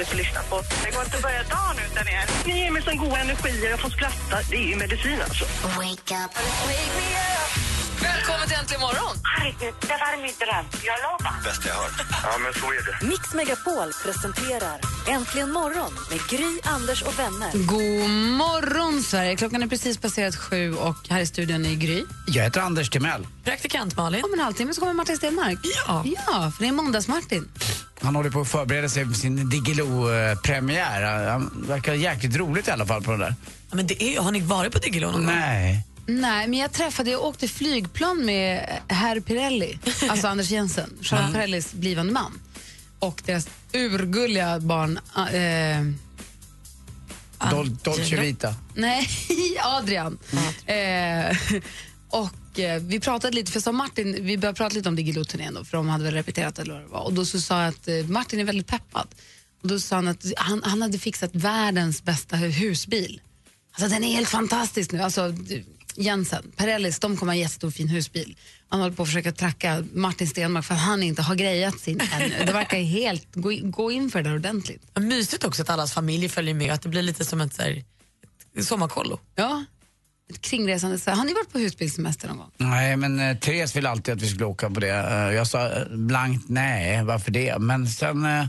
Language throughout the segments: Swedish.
roligt att lyssna på. Det går inte att börja dagen utan er. Ni ger mig sån god energi och jag får skratta. Det är ju medicin alltså. Välkommen till Äntligen morgon! Herregud, det var min dröm. Jag lovar. Bästa jag hört. Ja, men så är det. Mix Megapol presenterar Äntligen morgon med Gry, Anders och vänner. God morgon, Sverige! Klockan är precis passerat sju och här i studion är Gry. Jag heter Anders Timell. Praktikant Malin. Om en halvtimme så kommer Martin Stenmark. Ja. Ja, för det är måndags-Martin. Han håller på att förbereda sig för sin Diggiloo-premiär. Han verkar jäkligt roligt i alla fall på det där. Ja, men det är, har ni varit på Diggiloo någon gång? Nej. Nej, men jag träffade, jag åkte flygplan med herr Pirelli, alltså Anders Jensen, Charlotte Pirellis blivande man. Och deras urgulliga barn, äh, Dol- Dolce Vita. nej, Adrian. Eh, och eh, vi pratade lite, för jag Martin, vi började prata lite om Diggiloo-turnén då, för de hade väl repeterat eller vad det var. Och då så sa jag att eh, Martin är väldigt peppad. Och då sa han att han, han hade fixat världens bästa husbil. Alltså den är helt fantastisk nu. Alltså, Jensen, Perellis, de kommer ha en jättestor fin husbil. Han håller på att försöka tracka Martin Stenmark för att han inte har grejat sin ännu. Det verkar helt, gå, in- gå in för det där ordentligt. Ja, Mysigt också att allas familjer följer med att det blir lite som ett, så här, sommarkollo. Ja, kringresande. Så, har ni varit på husbilssemester någon gång? Nej, men eh, Therese ville alltid att vi skulle åka på det. Eh, jag sa eh, blankt nej, varför det? Men sen eh, när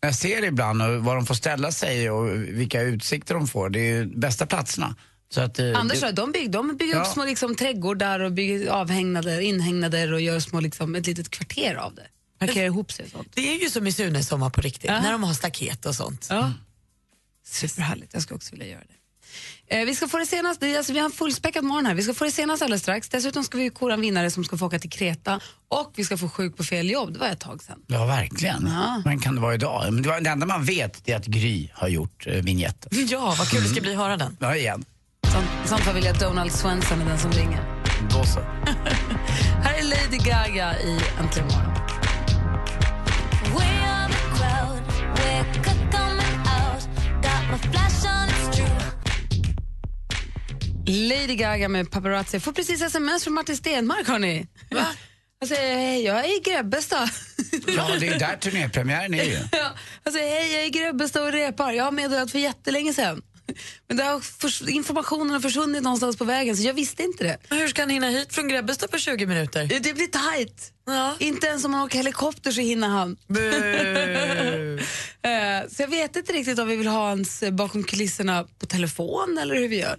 jag ser ibland och var de får ställa sig och vilka utsikter de får, det är ju bästa platserna. Så att, eh, Anders det, de bygger, de bygger upp Ja. små liksom, trädgårdar och bygger avhängnader, inhägnader och gör små, liksom, ett litet kvarter av det. Markerar ihop sig och sånt. Det är ju som i Sunes sommar på riktigt, Ja. när de har staket och sånt. Ja. Superhärligt, jag skulle också vilja göra det. Eh, vi ska få det senaste, alltså, vi har en fullspäckad morgon här. Vi ska få det senaste alldeles strax. Dessutom ska vi kora en vinnare som ska få åka till Kreta och vi ska få sjuk på fel jobb. Det var ett tag sedan. Ja, verkligen. Ja. Men kan det vara idag? Men det, var, det enda man vet är att Gry har gjort eh, vignetten. Ja, vad kul det ska bli att höra den. Ja, igen. Som fall vill jag Donald Swenson är den som ringer. Då så. Här är Lady Gaga i Äntligen morgon. Lady Gaga med paparazzi. Får precis sms från Martin Stenmark, hörni. Va? Han säger hej, jag är i Grebbestad. Ja, det är där turnépremiären är ju. Ja, han säger hej, jag är i Grebbestad och repar. Jag har meddelat för jättelänge sedan. Men det har informationen har försvunnit någonstans på vägen så jag visste inte det. Men hur ska han hinna hit från Grebbestad på 20 minuter? Det blir tajt. Ja. Inte ens om man åker helikopter så hinner han. Eh, så jag vet inte riktigt om vi vill ha hans eh, bakom kulisserna på telefon eller hur vi gör.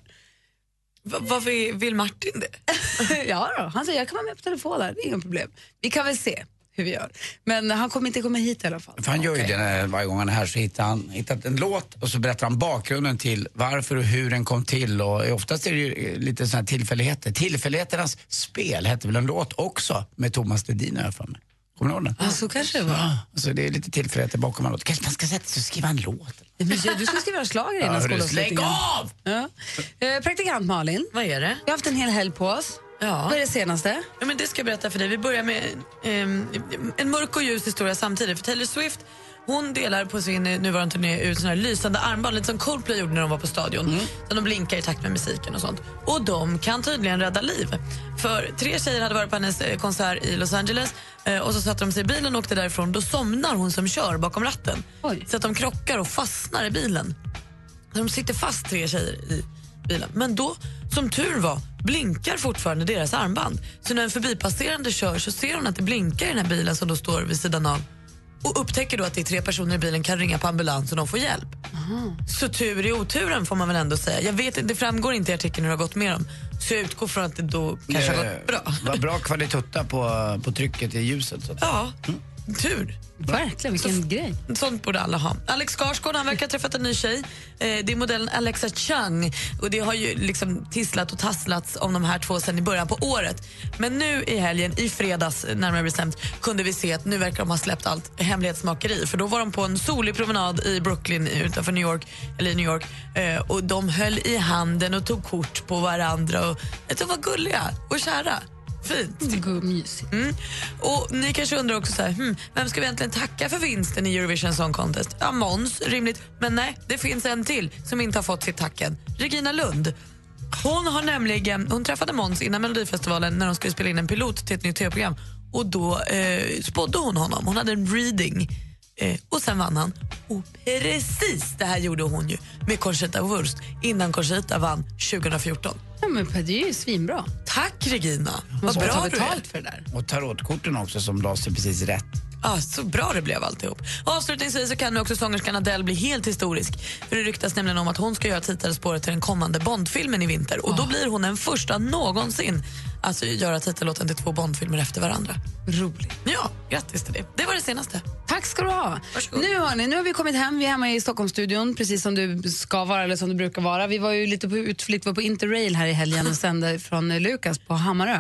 Va- Varför vill Martin det? ja då, han säger jag kan vara med på telefon där, det är inga problem. Vi kan väl se hur vi gör. Men han kommer inte komma hit i alla fall. För han gör ju det när, varje gång han är här så hittar han hittat en låt och så berättar han bakgrunden till varför och hur den kom till och oftast är det ju eh, lite sådana här tillfälligheter. Tillfälligheternas spel hette väl en låt också med Thomas Ledin har jag för mig. Kommer du ihåg den? Ja, så kanske det var. Ja, alltså det är lite tillfälligheter bakom en låt. Kanske man ska sätta sig och skriva en låt. Men du ska skriva schlager innan hörru, skolavslutningen. Slägg av! Ja. Eh, praktikant Malin, Vad är det? vi har haft en hel helg på oss. Ja. Vad är det senaste? Ja, men det ska jag berätta för dig. Vi börjar med ehm, en mörk och ljus historia samtidigt. För Taylor Swift hon delar på sin nuvarande turné ut såna här lysande armband, lite som Coldplay gjorde när de var på stadion. Så de blinkar i takt med musiken och sånt. Och de kan tydligen rädda liv. För tre tjejer hade varit på hennes eh, konsert i Los Angeles eh, och så satte de sig i bilen och åkte därifrån. Då somnar hon som kör bakom ratten. Oj. Så att de krockar och fastnar i bilen. Så de sitter fast, tre tjejer, i bilen. Men då, som tur var, blinkar fortfarande deras armband. Så när en förbipasserande kör så ser hon att det blinkar i den här bilen som då står vid sidan av och upptäcker då att det är tre personer i bilen, kan ringa på ambulans och de får hjälp. Så tur i oturen får man väl ändå säga. Jag vet Det framgår inte i artikeln hur det har gått med dem. Så jag utgår från att det då kanske har Eh, gått bra. Vad bra kvalitet på, på trycket i ljuset. Så att. Ja, tur. Verkligen, vilken grej. Sånt borde alla ha. Alex Skarsgård han verkar ha träffat en ny tjej. Eh, det är modellen Alexa Chung. Och Det har ju liksom tisslat och tasslats om de här två sen i början på året. Men nu i helgen, i fredags närmare bestämt, kunde vi se att nu verkar de ha släppt allt hemlighetsmakeri. För Då var de på en solig promenad i Brooklyn utanför New York. Eller i New York eh, och De höll i handen och tog kort på varandra. Och, de var gulliga och kära. Fint. Mysigt. Mm. Och Ni kanske undrar också så här, hmm, vem ska vi egentligen tacka för vinsten i Eurovision Song Contest? Ja, Måns, rimligt. Men nej, det finns en till som inte har fått sitt tack än. Regina Lund. Hon, har nämligen, hon träffade Måns innan Melodifestivalen när de skulle spela in en pilot till ett nytt tv-program. Och Då eh, spådde hon honom. Hon hade en reading. Eh, och Sen vann han. Och precis det här gjorde hon ju med Conchita Wurst innan Conchita vann 2014. Ja, men det är ju svinbra. Tack Regina! Vad bra du är. betalt för det där. Och tarotkorten också som la sig precis rätt. Ah, så bra det blev alltihop. Avslutningsvis så kan nu också sångerskan Adele bli helt historisk. För Det ryktas nämligen om att hon ska göra titelspåret till den kommande Bondfilmen i vinter. Och Då blir hon den första någonsin alltså, göra titellåten till två Bondfilmer efter varandra. Roligt. Ja, grattis till det. Det var det senaste. Tack ska du ha. Varsågod. Nu, hörni, nu har vi kommit hem. Vi är hemma i Stockholmsstudion, precis som du ska vara eller som du brukar vara. Vi var ju lite på utflykt, var på Interrail här i helgen och sände från eh, Lukas på Hammarö.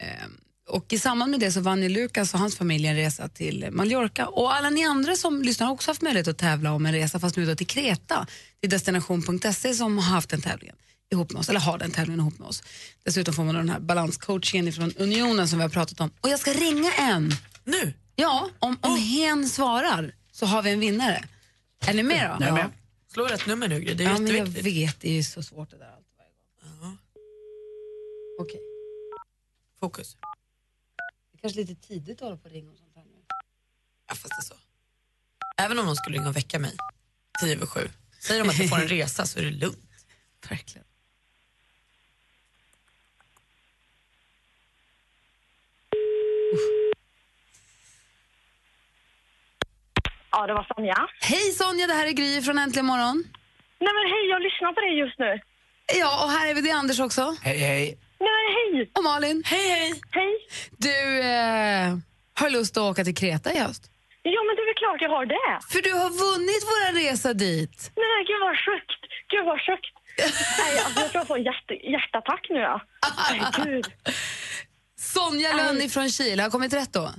Ehm, och I samband med det så vann ju Lukas och hans familj en resa till Mallorca. Och alla ni andra som lyssnar har också haft möjlighet att tävla om en resa, fast nu då till Kreta. till destination.se som har haft den tävlingen ihop med oss, eller har den tävlingen ihop med oss. Dessutom får man den här balanscoachingen från Unionen som vi har pratat om. Och jag ska ringa en. Nu? Ja, om, om hen svarar så har vi en vinnare. Är ni med då? Med. Slå rätt nummer nu. Det är Ja, men jag vet, det är ju så svårt det där alltid varje gång. Okej, Fokus. det är kanske lite tidigt att hålla på och ringa och sånt här nu. Ja, fast det är så. Även om de skulle ringa och väcka mig tio över sju. Säger de att jag får en resa så är det lugnt. Verkligen. Ja, det var Sonja. Hej Sonja, det här är Gry från Äntligen morgon. Nej men hej, jag lyssnar på dig just nu. Ja, och här är vi, det är Anders också. Hej, hej. Nej men hej! Och Malin. Hej, hej! Hej! Du eh, har lust att åka till Kreta i höst. Ja men det är väl klart jag har det. För du har vunnit vår resa dit. Nej gud vad sjukt. Gud vad sjukt. Nej, alltså, jag tror jag får hjärt, hjärtattack nu ja. Nej gud. Sonja Lönn från Kil, har kommit rätt då?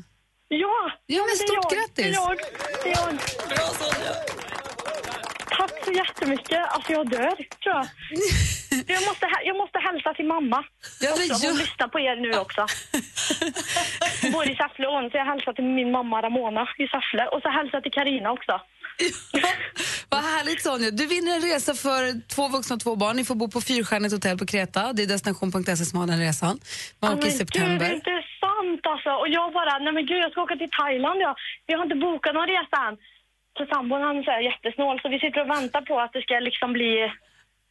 Ja! Ja, men stort jag. grattis. Det är jag. Det är jag. Bra Sonja! Tack så jättemycket. Alltså jag dör, tror jag. Jag måste, jag måste hälsa till mamma. Ja, men också. Hon ju- lyssnar på er nu också. Hon bor i Säffle så jag hälsar till min mamma Ramona i Säffle. Och så hälsar jag till Karina också. Vad härligt Sonja. Du vinner en resa för två vuxna och två barn. Ni får bo på fyrstjärnigt hotell på Kreta. Det är destination.se som har den resan. Man åker i men Gud, det september. är inte sant alltså. Och jag bara, nej men gud jag ska åka till Thailand ja. Vi har inte bokat någon resa än. Så sambon han är så jättesnål så vi sitter och väntar på att det ska liksom bli...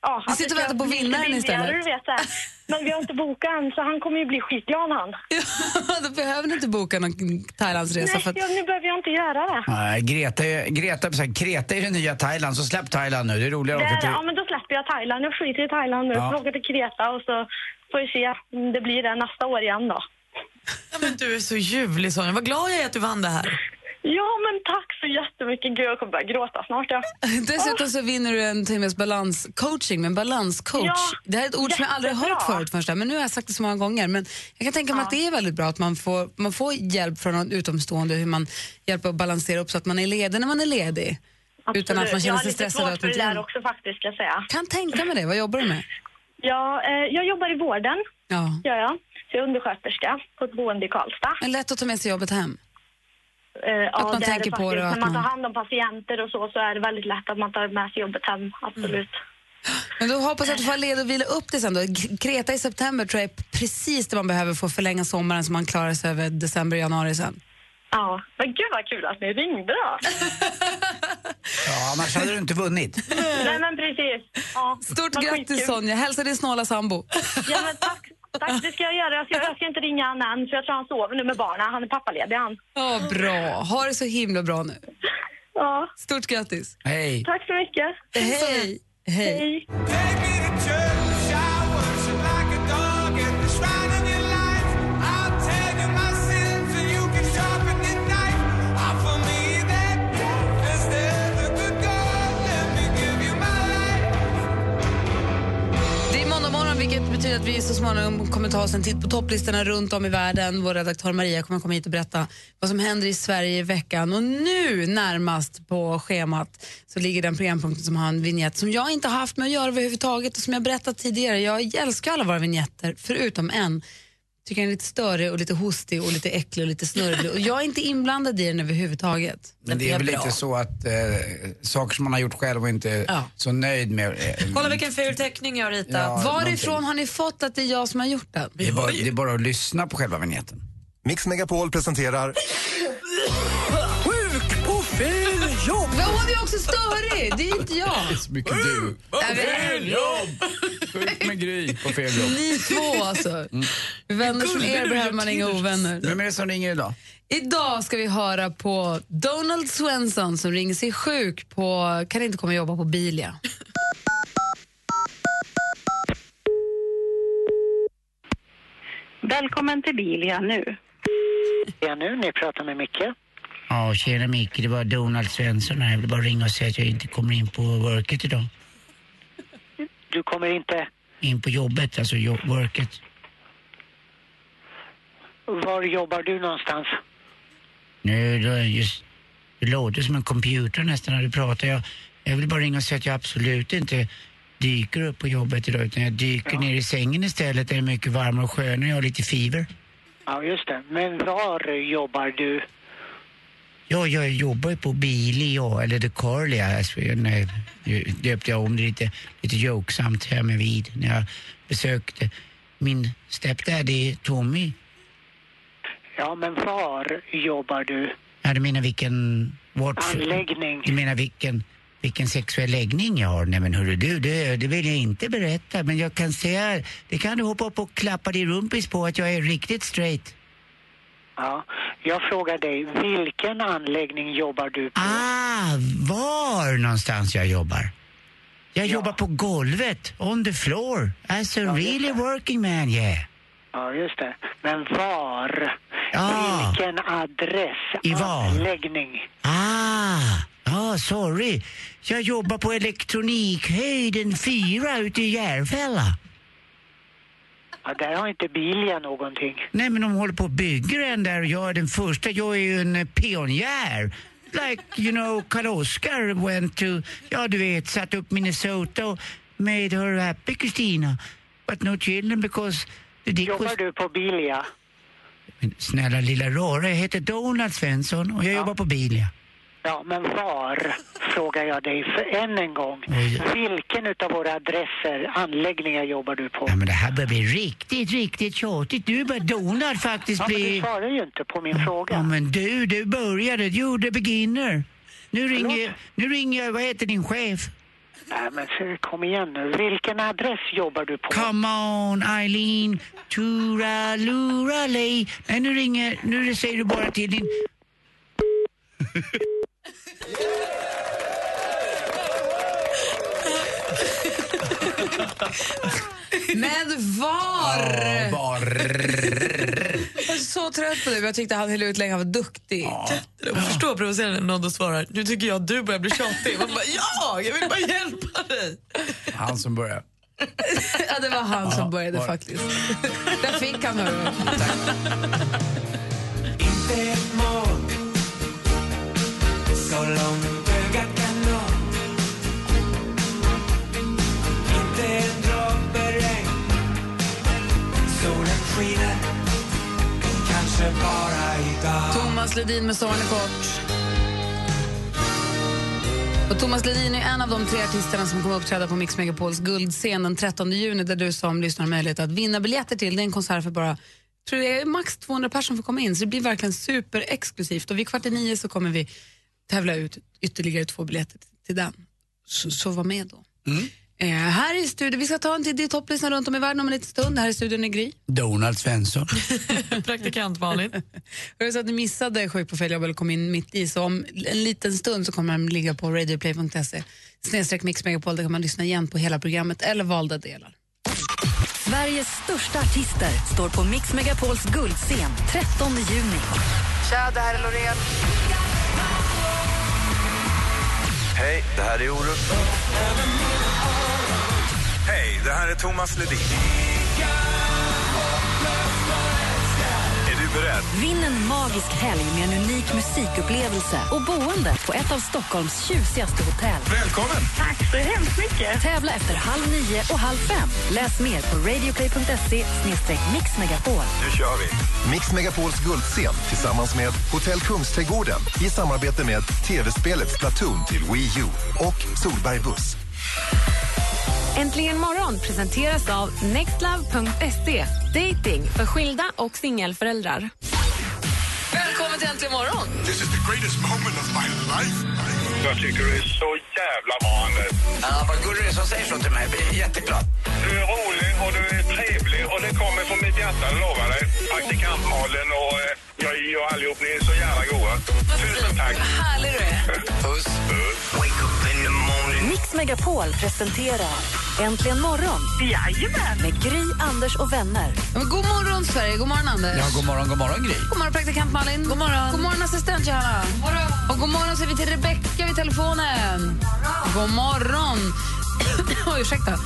Ja, Vi sitter det och väntar på vinnaren istället. Du vet, här. Men vi har inte bokat än så han kommer ju bli skitglad han. Ja, då behöver ni inte boka någon Thailandsresa. Nej, För att, ja, nu behöver jag inte göra det. Nej, Greta, Greta, så här, Kreta är det nya Thailand, så släpp Thailand nu. Det är roligare det att åka är, till... ja men då släpper jag Thailand. Jag skiter i Thailand nu. Ja. Jag åka till Kreta och så får vi se om det blir det nästa år igen då. Ja, men du är så ljuvlig Sonja. Vad glad jag är att du vann det här. Ja men tack så jättemycket. Gud jag kommer börja gråta snart ja. dessutom så vinner du en timmes balanscoaching. Men balanscoach, Ja, det här är ett ord som jag aldrig har hört jättebra. förut först, men nu har jag sagt det så många gånger. Men jag kan tänka mig att det är väldigt bra att man får, man får hjälp från någon utomstående hur man hjälper att balansera upp så att man är ledig när man är ledig. Utan att man känner sig stressad. Jag har lite svårt för det där också faktiskt ska jag säga. Kan tänka mig det. Vad jobbar du med? Ja, eh, jag jobbar i vården, Ja. gör jag. Så jag är undersköterska på ett boende i Karlstad. Men lätt att ta med sig jobbet hem. Eh, ja, man tänker det på det att När man tar hand om patienter och så, så är det väldigt lätt att man tar med sig jobbet hem, absolut. Men då hoppas jag att du får leda och vila upp det sen då. Kreta i september tror jag är precis det man behöver för att förlänga sommaren så man klarar sig över december och januari sen. Ja, men gud vad kul att ni ringde då. Ja, annars hade du inte vunnit. Nej men precis. Ja, Stort grattis. Sonja. Hälsa din snåla sambo. Ja men tack. Tack, det ska jag göra. Jag ska, jag ska inte ringa han än, för jag tror han sover nu med barnen. Han är pappaledig han. Ja, bra. Ha det så himla bra nu. Ja, Stort grattis. Hej. tack så mycket. Hej. Hej. Hej. Vilket betyder att vi så småningom kommer ta oss en titt på topplistorna runt om i världen. Vår redaktör Maria kommer komma hit och berätta vad som händer i Sverige i veckan. Och nu närmast på schemat så ligger den programpunkten som har en vignett som jag inte har haft med att göra överhuvudtaget och som jag berättat tidigare. Jag älskar alla våra vignetter, förutom en. Tycker den är lite störig och lite hostig och lite äcklig och lite snurrig. Och jag är inte inblandad i den överhuvudtaget. Men det är väl lite så att eh, saker som man har gjort själv och inte är så nöjd med. Eh, Kolla vilken ful teckning jag ritar. Ja, Varifrån har ni fått att det är jag som har gjort den? det, är bara, det är bara att lyssna på själva vignetten. Mix Megapol presenterar jobb! Men hon är också störig, det är inte jag. Så mycket du. fel jobb! Sjuk med Gry på fel jobb. Ni två alltså. Vänner som er behöver man inga ovänner. Vem är det som ringer idag? Idag ska vi höra på Donald Svensson som ringer sig sjuk på, kan inte komma och jobba på Bilia. Välkommen till Bilia nu. Ja, nu, ni pratar med Micke. Ja, tjena Micke, det var Donald Svensson här. Jag vill bara ringa och säga att jag inte kommer in på worket idag. Du kommer inte... In på jobbet, alltså jo- worket. Var jobbar du någonstans? Nu, är just, det låter som en computer nästan när du pratar. Jag, jag vill bara ringa och säga att jag absolut inte dyker upp på jobbet idag utan jag dyker ner i sängen istället det är mycket varmare och skönare jag har lite fever. Ja, just det. Men var jobbar du? Ja, jag jobbar ju på Bili, ja, eller The Carly. Alltså, jag döpte jag om det lite, lite jokesamt här med vid när jag besökte min stepdaddy Tommy. Ja, men var jobbar du? Ja, du menar vilken... Vart, Anläggning. Du menar vilken, vilken sexuell läggning jag har? Nej men hörru du, det, det vill jag inte berätta. Men jag kan säga, det kan du hoppa upp och klappa din rumpis på att jag är riktigt straight. Ja, jag frågar dig, vilken anläggning jobbar du på? Ah, var någonstans jag jobbar? Jag jobbar på golvet, on the floor, as a really working man, yeah. Ja, just det. Men var? Ja. Vilken adress? I var? Anläggning? Ah, ah, sorry. Jag jobbar på elektronikhöjden 4 ute i Järfälla. Ja, där har inte Bilia någonting. Nej, men de håller på och bygger den där och jag är den första. Jag är ju en pionjär. Like, you know, Karl Oskar went to, ja du vet, satt upp Minnesota och made her happy, Christina. But no children because the dick was... Jobbar du på Bilia? Men snälla lilla rara, jag heter Donald Svensson och jag jobbar på Bilia. Ja, men var, frågar jag dig för än en gång. Oj. Vilken utav våra adresser, anläggningar jobbar du på? Ja, men det här börjar bli riktigt, riktigt tjatigt. Du börjar Donald faktiskt Ja, men bli... du svarar ju inte på min fråga. Ja, men du, du började. Du gjorde beginner. Nu ringer, nu ringer, vad heter din chef? Nej, men så, kom igen nu. Vilken adress jobbar du på? Come on, Eileen. Tura, lura, lej. Nej, nu ringer, nu säger du bara till din... Men var? var. Jag är så trött på dig. Jag tyckte han höll ut länge, han var duktig. Jag förstår provocerande när någon svarar nu tycker jag att du börjar bli tjatig. Man bara, ja, jag vill bara hjälpa dig. Han som börjar. ja, det var han Ja, som började var det. faktiskt. Där fick han hörru. Inte ett mål Så långt ögat kan nå Inte en droppe regn Solen skiner Kanske bara idag Thomas Ledin med Sommaren är kort. Och Thomas Ledin är en av de tre artisterna som kommer att uppträda på Mix Megapols guldscen den 13 juni där du som lyssnar har möjlighet att vinna biljetter till. Det är en konsert för bara tror jag, är max 200 personer som får komma in så det blir verkligen superexklusivt. Och vid kvart i nio så kommer vi tävla ut ytterligare två biljetter till den. Så, så var med då. Eh, här i studion, vi ska ta en titt i topplistan runt om i världen om en liten stund. Här i studion är Gry. Donald Svensson. Praktikant Malin. Det så att ni missade Sjuk på fel jobb eller kom in mitt i så om en liten stund så kommer den ligga på radioplay.se snedstreck Mix Megapol. Där kan man lyssna igen på hela programmet eller valda delar. Sveriges största artister står på Mix Megapols guldscen 13 juni. Tja, det här är Loreen. Hej, det här är Orup. Hej, det här är Thomas Ledin. Beredd? Vinn en magisk helg med en unik musikupplevelse och boende på ett av Stockholms tjusigaste hotell. Välkommen! Tack så hemskt mycket. Tävla efter halv nio och halv fem. Läs mer på radioplay.se mixmegapol. Nu kör vi! Mix Megapols guldscen tillsammans med Hotell Kungsträdgården i samarbete med tv-spelet Splatoon till Wii U och Solberg Buss. Äntligen morgon presenteras av nextlove.se. Dating för skilda och singelföräldrar. Välkommen till Äntligen morgon! This is the greatest moment of my life. Jag tycker du är så jävla bra, Anders. Ja, vad gullig du är som säger så till mig. Jag blir jätteglad. Du är rolig och du är trevlig och det kommer från mitt hjärta, jag lovar dig. Praktikant Malin och eh, jag, jag allihop, ni är så jävla goa. Tusen tack. Härlig du är. Mix Megapol presenterar Äntligen morgon Jajamän. med Gry, Anders och vänner. Ja, men god morgon, Sverige. God morgon, Anders. Ja, god morgon, god morgon Gry. God morgon, praktikant Malin. God morgon, god morgon assistent Johanna. Och god morgon säger vi till Rebecka vid telefonen. God morgon. Oj, ursäkta.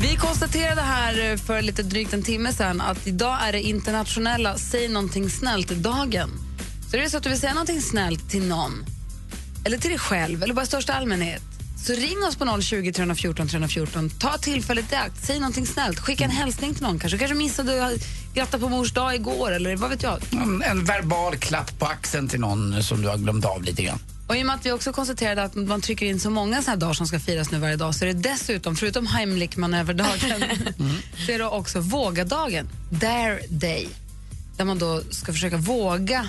Vi konstaterade här för lite drygt en timme sedan att idag är det internationella Säg någonting snällt-dagen. Så det är så att du vill säga någonting snällt till någon, eller till dig själv, eller bara i största allmänhet, så ring oss på 020 314 314. Ta tillfället i akt, säg någonting snällt. Skicka en hälsning till någon. Kanske kanske missade att gratta på mors dag igår, eller vad vet jag. En, en verbal klapp på axeln till någon som du har glömt av lite grann. Och I och med att vi också konstaterade att man trycker in så många såna här dagar som ska firas nu varje dag så är det dessutom, förutom Heimlich-manöverdagen, så är det också vågadagen, Dare Day, där man då ska försöka våga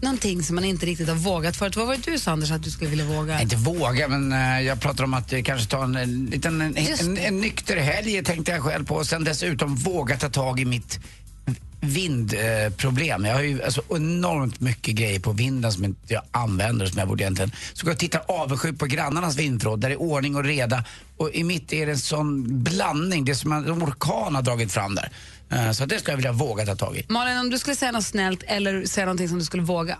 någonting som man inte riktigt har vågat förut. Vad var det du sa, Anders, att du skulle vilja våga? Inte våga, men eh, jag pratar om att eh, kanske ta en, en liten en, en, en nykter helg tänkte jag själv på. Och sen dessutom våga ta tag i mitt vindproblem. Eh, jag har ju alltså, enormt mycket grejer på vinden som inte jag använder som jag borde egentligen. Så jag tittar avundsjukt på grannarnas vindförråd där det är ordning och reda. Och i mitt är det en sån blandning. Det är som en orkan har dragit fram där. Eh, så det skulle jag vilja våga ta tag i. Malin, om du skulle säga något snällt eller säga någonting som du skulle våga?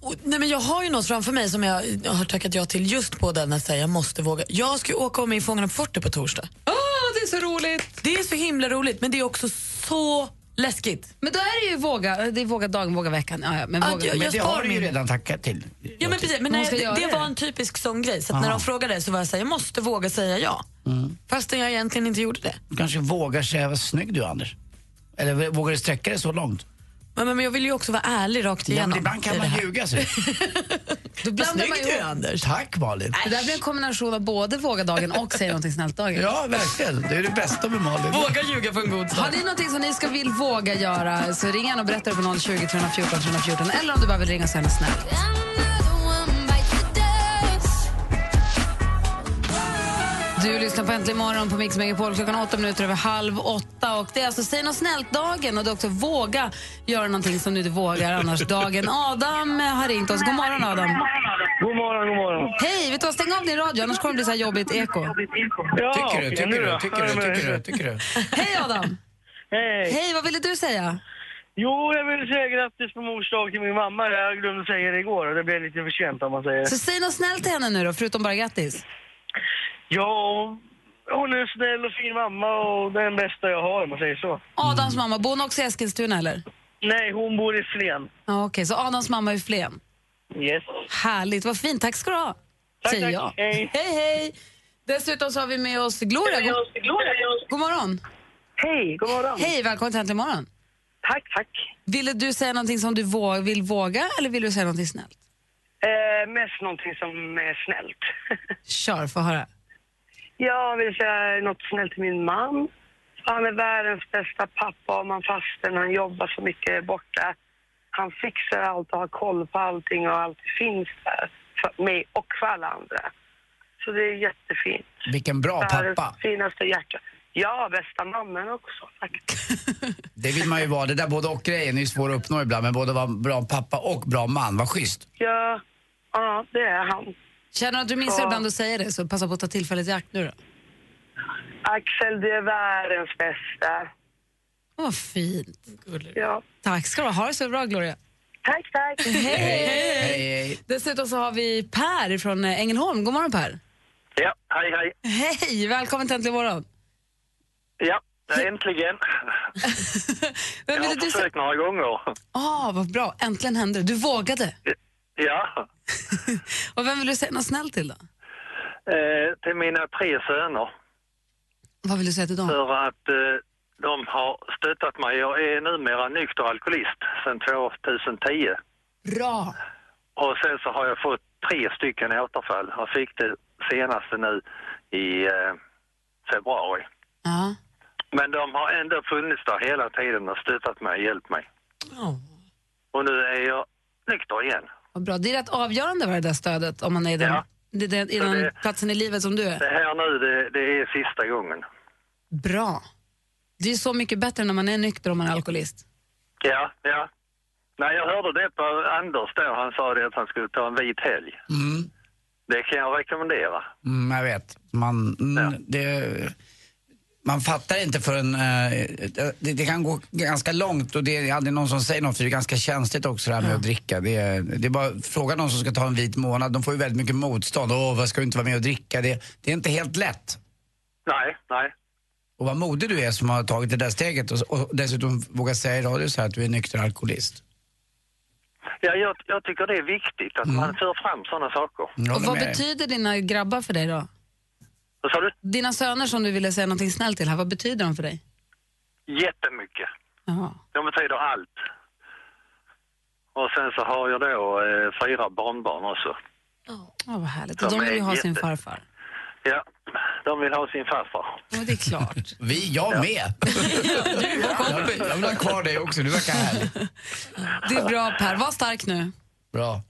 Och, nej, men jag har ju något framför mig som jag, jag har tackat ja till just på den att säga jag måste våga. Jag ska ju åka med i Fångarna på fortet på torsdag. Åh, det är så roligt! Det är så himla roligt men det är också så läskigt. Men då är det ju våga, det är våga dagen, våga veckan. Ja, ja, men Ja, våga. jag- Men det har du ju redan tackat till. Ja, men precis, men nej, det, det var en typisk sån grej. Så att när de frågade så var jag så här, jag måste våga säga ja. Mm. Fastän jag egentligen inte gjorde det. Du kanske vågar säga vad snygg du är, Anders. Eller vågar du sträcka dig så långt? Men, men jag vill ju också vara ärlig rakt Ja, igenom. ibland kan man ljuga. Så. Då blandar man ihop. Anders. Tack Malin. Det där blir en kombination av både vågadagen och säg någonting snällt-dagen. Ja, verkligen. Det är det bästa med Malin. Våga ljuga för en god Har sak. ni någonting som ni ska vill våga göra så ring gärna och berätta det på 020 314 314 eller om du bara vill ringa så är det snällt. Du lyssnar på Äntligen morgon på Mix Megapol klockan åtta minuter över halv åtta. Och det är alltså Säg något snällt-dagen och det är också våga göra någonting som du inte vågar annars-dagen. Adam har ringt oss. God morgon Adam. God morgon, god morgon. Hej, vet du vad? Stäng av din radio annars kommer det bli så här jobbigt eko. Ja, Tycker du, tycker du, tycker du, tycker du, tycker du? Hej Adam! Hej. Hej, vad ville du säga? Jo, jag vill säga grattis på mors dag till min mamma. Jag glömde säga det igår och det blev lite för sent om man säger. Så säg något snällt till henne nu då, förutom bara grattis. Ja, hon är en snäll och fin mamma och det är den bästa jag har om man säger så. Adams mamma, bor hon också i Eskilstuna eller? Nej, hon bor i Flen. Ja, Okej, så Adams mamma är i Flen. Yes. Härligt, vad fint. Tack ska du ha. Tack, Säger tack. jag. Hej. hej, hej. Dessutom så har vi med oss Gloria. God, god morgon. Hej, god morgon. Hej, välkommen till Äntligen morgon. Tack, tack. Ville du säga någonting som du vå- vill våga eller vill du säga någonting snällt? Eh, mest någonting som är snällt. Kör, få höra. Jag vill säga något snällt till min man. Han är världens bästa pappa om han fastän han jobbar så mycket borta. Han fixar allt och har koll på allting och allt finns där för mig och för alla andra. Så det är jättefint. Vilken bra pappa. finaste hjärta. Ja, bästa mannen också faktiskt. Det vill man ju vara. Det där både och-grejen är ju svår att uppnå ibland. Men både vara bra pappa och bra man. Vad schysst. Ja, ja det är han. Känner du att du missar Ja. ibland att säga det så passa på att ta tillfället i akt nu då. Axel, du är världens bästa. Vad fint. Ja. Tack ska du ha. Ha det så bra Gloria. Tack, tack. Hej, Hej, hej. Dessutom så har vi Per från Ängelholm. God morgon Per. Ja, hej hej. Hej, välkommen till Äntligen morgon. Ja, äntligen. Vem Jag har du försökt några gånger. Ah, vad bra, äntligen hände det. Du vågade. Ja, Och vem vill du säga något snällt till då? eh, till mina tre söner. Vad vill du säga till dem? För att eh, de har stöttat mig. Jag är numera nykter alkoholist sedan 2010. Bra. Och sen så har jag fått tre stycken återfall. Jag fick det senaste nu i eh, februari. Ja. Men de har ändå funnits där hela tiden och stöttat mig och hjälpt mig. Och nu är jag nykter igen. Vad bra. Det är rätt avgörande vad det där stödet om man är i den, Ja. det, det, i den det- platsen i livet som du är. Det här nu, det, det är sista gången. Bra. Det är så mycket bättre när man är nykter om man är alkoholist. Ja, ja. Nej, jag hörde det på Anders då. Han sa det att han skulle ta en vit helg. Mm. Det kan jag rekommendera. Mm, jag vet. Man, mm, det, man fattar inte förrän... Eh, det, det kan gå ganska långt och det är aldrig någon som säger något för det är ganska känsligt också det här med att dricka. Det är, det är bara fråga någon som ska ta en vit månad. De får ju väldigt mycket motstånd. Åh, vad ska du inte vara med och dricka? Det, det är inte helt lätt. Nej, nej. Och vad modig du är som har tagit det där steget och, och dessutom vågar säga i radio så här att du är nykter alkoholist. Ja, jag, jag tycker det är viktigt att man för fram sådana saker. Och vad betyder dina grabbar för dig då? Vad sa du? Dina söner som du ville säga något snällt till här, vad betyder de för dig? Jättemycket. Jaha. De betyder allt. Och sen så har jag då eh, fyra barnbarn också. Ja, vad härligt. De Och de vill ju ha sin jätte- farfar. Ja, de vill ha sin farfar. Ja, det är klart. Vi, jag med. jag, jag vill ha kvar dig också, du verkar härlig. Det är bra Per, var stark nu. Bra.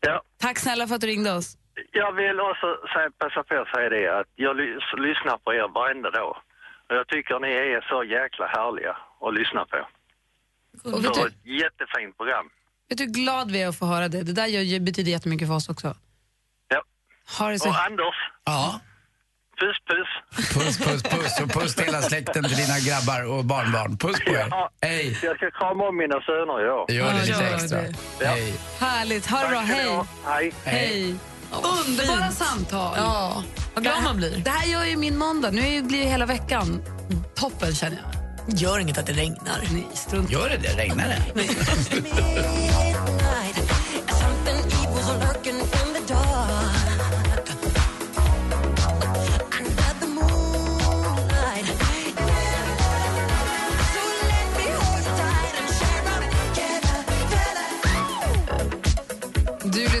Ja. Tack snälla för att du ringde oss. Jag vill också säga, passa på att säga det att jag lys- lyssnar på er varenda dag. Och jag tycker ni är så jäkla härliga att lyssna på. Och vet Så du, ett jättefint program. vet du hur glad vi är att få höra det? Det där gör, betyder jättemycket för oss också. Ja. Ha det så... Och Anders, Ja. puss puss. Puss, puss, puss. Och puss till hela släkten, till dina grabbar och barnbarn. Puss på er. Ja, Hej. Jag ska krama om mina söner idag. Gör det lite gör extra. det. Hej. Härligt, ha det bra, hej. ha. Hej. Hej. Underbara samtal. Ja, vad glad man blir. Det här gör ju min måndag. Nu är ju- blir ju hela veckan toppen känner jag. Gör inget att det regnar. Nej, strunt Gör det det? Regnar det?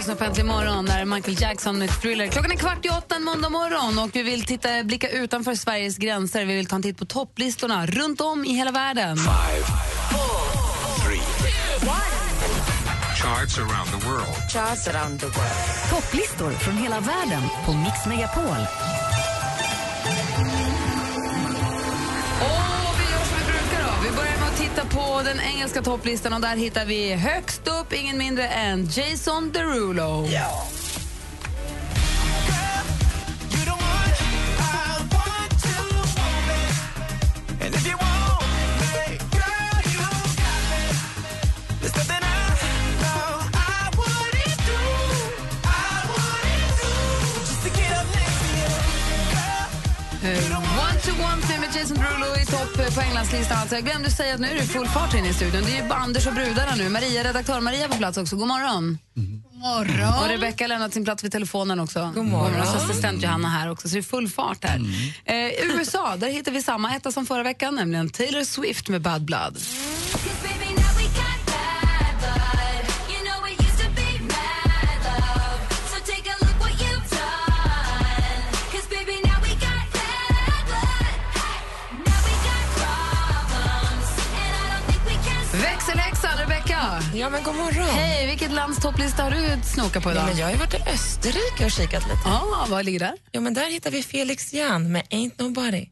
lyssnar på Äntligen morgon där Michael Jackson med Thriller. Klockan är kvart i åtta en måndag morgon och vi vill titta, blicka utanför Sveriges gränser. Vi vill ta en titt på topplistorna runt om i hela världen. Charts around the world. Charts around the world. Topplistor från hela världen på Mix Megapol. Vi titta på den engelska topplistan och där hittar vi högst upp ingen mindre än Jason Derulo. Ja. Topp eh, på Englandslistan. Alltså, jag glömde säga att nu är det full fart inne i studion. Det är ju Anders och brudarna nu. Maria, redaktör Maria på plats också. God morgon. God morgon. Och Rebecca har lämnat sin plats vid telefonen också. God morgon. Och assistent Johanna här också, så det är full fart här. Eh, USA, där hittar vi samma etta som förra veckan, nämligen Taylor Swift med Bad Blood. Men god morgon. Hej, vilket lands topplista har du snokat på idag? Ja, men jag har varit i Österrike och kikat lite. Ah, vad ligger där? Ja, men där hittar vi Felix Jan med Ain't Nobody.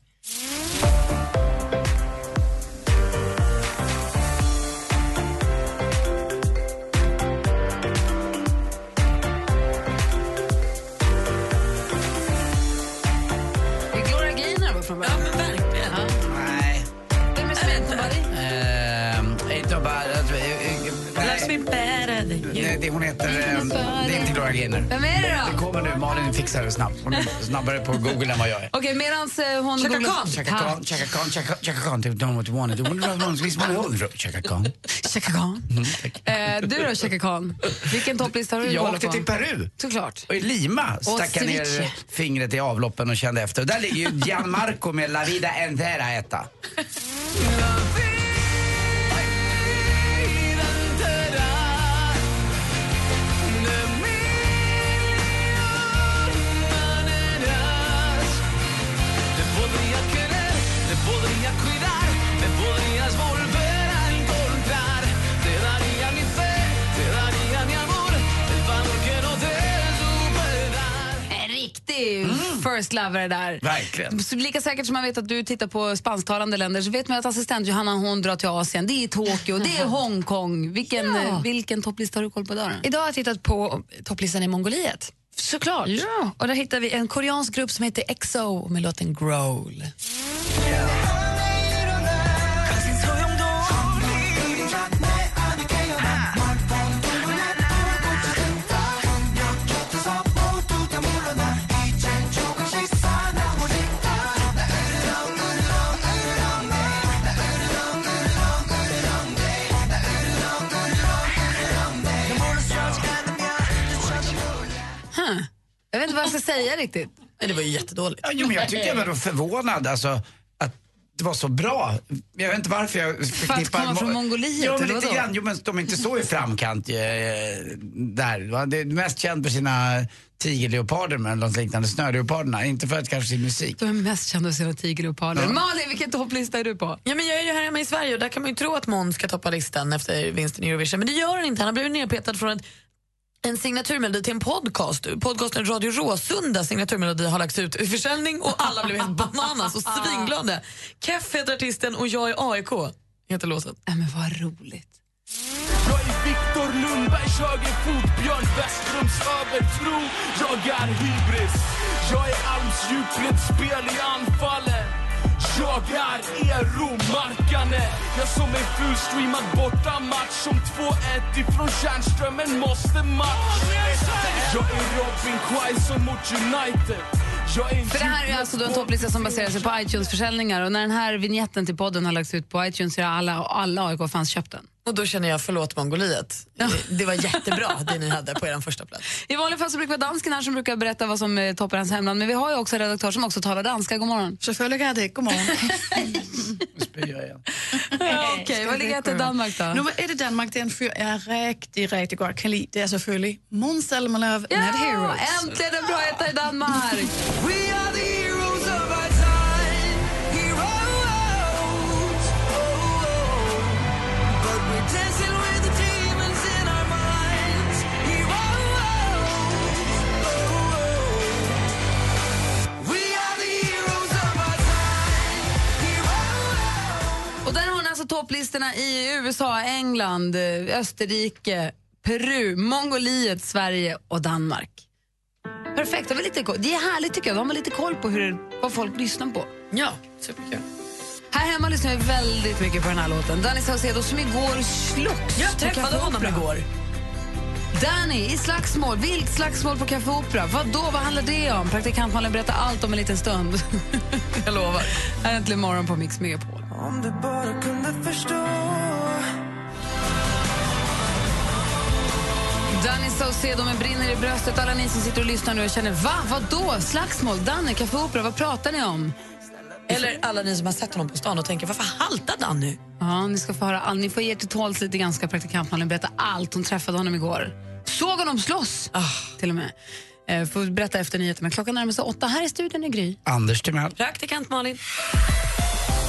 Hon heter... eh, Det är inte Gloria Gaynor. Vem är det Det då? kommer nu. Malin fixar det snabbt. Hon är snabbare på Google än vad jag är. Okej, medans eh, hon Chaka Khan. Chaka Khan, Chaka Khan, Chaka Chaka Khan. Typ, don't what you. Wonder what what you wanna do. Chaka Khan. Chaka Khan. Mm. Eh, du då, Chaka Khan? Vilken topplista har du Jag åkte till Peru. Såklart. Och i Lima stack jag ner fingret i avloppen och kände efter. Och där ligger ju Gianmarco med La Vida Entera etta. Riktig first lover där. Verkligen. Så Lika säkert som man vet att du tittar på spansktalande länder så vet man att assistent Johanna hon drar till Asien. Det är Tokyo, det är Hongkong. Vilken, Ja. eh, vilken topplista har du koll på då? Idag har jag tittat på topplistan i Mongoliet. Såklart. Ja. Och där hittar vi en koreansk grupp som heter EXO med låten Growl. Huh. Säga riktigt. Nej, det var ju jättedåligt. Ja, jo, men jag tyckte jag var då förvånad alltså, att det var så bra. Jag vet inte varför jag För att komma från Mongoliet, Jo, men lite grann. Jo, men de är inte så i framkant eh, där. Det är mest känd för sina tigerleoparder men något liknande, snöleoparderna. Inte för att kanske sin musik. De är mest kända för sina tigerleoparder. Ja. Malin, vilken topplista är du på? Ja, men jag är ju här hemma i Sverige och där kan man ju tro att Måns ska toppa listan efter vinsten i Eurovision. Men det gör han inte. Han har blivit nedpetad från ett, en signaturmelodi till en podcast. Podcasten Radio Råsunda signaturmelodi har lagts ut i försäljning och alla blev helt bananas och svinglada. Keff heter artisten och jag är AIK, heter låten. Nej, men vad roligt. Jag är Viktor Lundbergs högerfot, Björn Westrums övertro. Jag är hybris. Jag är Alms spel i anfallen. Jag är Eero Markkanen. Jag som en fullstreamad bortamatch som 2-1 ifrån Tjärnströmen måste match. Jag är Robin Quaison mot United. Är För det här är alltså då en topplista som baserar sig på iTunes-försäljningar och när den här vignetten till podden har lagts ut på iTunes så har alla, alla AIK-fans köpt den. Och då känner jag förlåt Mongoliet. Det var jättebra det ni hade på er första plats. I vanliga fall så brukar det vara dansken här som brukar berätta vad som eh, toppar hans hemland men vi har ju också en redaktör som också talar danska. God morgon. Godmorgen. Spyr igen. Okej, vad ligger till Danmark då? Nummer ett i Danmark, det är en fyr jag riktigt, riktigt godt kan lide. Det er selvfølgelig Måns Zelmerlöw, Not Heroes. äntligen en bra etta i Danmark! Topplistorna i USA, England, Österrike, Peru, Mongoliet, Sverige och Danmark. Perfekt, det, var lite, koll. det är härligt tycker jag. Då har man lite koll på hur, vad folk lyssnar på. Ja, superkul. Här hemma lyssnar vi väldigt mycket på den här låten. Danny Saucedo som igår slogs Jag på träffade honom igår. Danny i slagsmål, vilt slagsmål på Café Opera. Vad då? Vad handlar det om? Praktikant Malin berättar allt om en liten stund. Jag lovar. Här är äntligen morgon på Mix Megapol. Om du bara kunde förstå Danny Saucedo med brinner i bröstet. Alla ni som sitter och lyssnar nu och känner va? Vad då? Slagsmål? Danny, Café Opera, vad pratar ni om? Eller alla ni som har sett honom på stan och tänker varför haltar Danny? Ja, ni ska få höra Ni får ge er till tåls lite grann ska praktikant Malin berätta allt. Hon träffade honom igår. Såg honom slåss, till och med. Eh, får berätta efter nyheterna. Klockan närmar sig åtta. Här i studion är Gry. Anders Timell. Praktikant Malin.